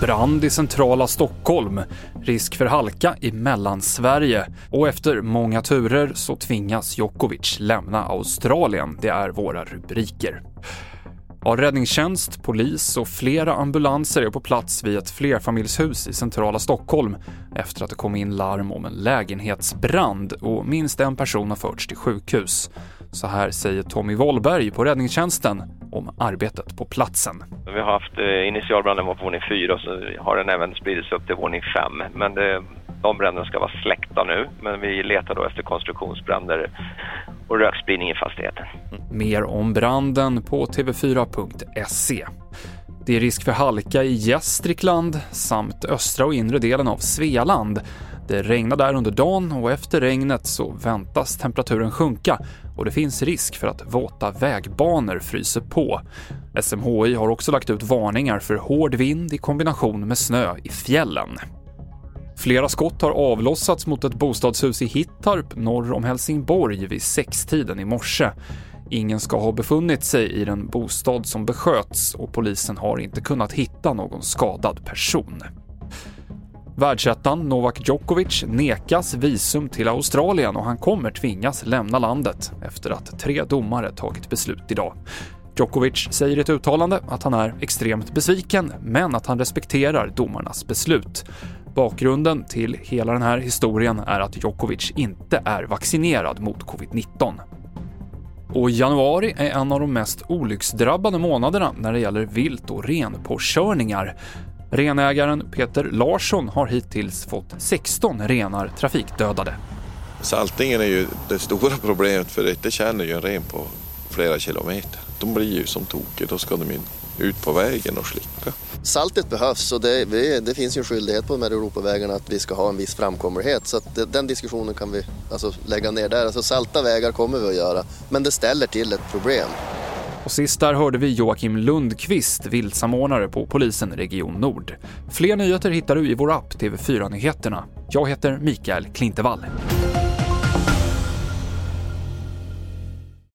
Brand i centrala Stockholm, risk för halka i Mellansverige och efter många turer så tvingas Djokovic lämna Australien. Det är våra rubriker. Ja, räddningstjänst, polis och flera ambulanser är på plats vid ett flerfamiljshus i centrala Stockholm efter att det kom in larm om en lägenhetsbrand och minst en person har förts till sjukhus. Så här säger Tommy Wollberg på räddningstjänsten om arbetet på platsen. Vi har haft eh, initialbranden på våning 4 och så har den även spridits upp till våning 5. Men det, de bränderna ska vara släckta nu, men vi letar då efter konstruktionsbränder och rökspridning i fastigheten. Mer om branden på tv4.se. Det är risk för halka i Gästrikland samt östra och inre delen av Svealand. Det regnar där under dagen och efter regnet så väntas temperaturen sjunka och det finns risk för att våta vägbanor fryser på. SMHI har också lagt ut varningar för hård vind i kombination med snö i fjällen. Flera skott har avlossats mot ett bostadshus i Hittarp norr om Helsingborg vid sextiden i morse. Ingen ska ha befunnit sig i den bostad som besköts och polisen har inte kunnat hitta någon skadad person. Världsettan Novak Djokovic nekas visum till Australien och han kommer tvingas lämna landet efter att tre domare tagit beslut idag. Djokovic säger i ett uttalande att han är extremt besviken, men att han respekterar domarnas beslut. Bakgrunden till hela den här historien är att Djokovic inte är vaccinerad mot covid-19. Och januari är en av de mest olycksdrabbade månaderna när det gäller vilt och renpåkörningar. Renägaren Peter Larsson har hittills fått 16 renar trafikdödade. Saltningen är ju det stora problemet för det känner ju en ren på flera kilometer. De blir ju som tokiga, då ska de in ut på vägen och slicka. Saltet behövs och det, det, finns ju en skyldighet på de här Europavägarna att vi ska ha en viss framkomlighet. Så det, den diskussionen kan vi alltså lägga ner där. Alltså salta vägar kommer vi att göra, men det ställer till ett problem. Och sist där hörde vi Joakim Lundqvist, viltsamordnare på polisen Region Nord. Fler nyheter hittar du i vår app TV4 Nyheterna. Jag heter Mikael Klintevall.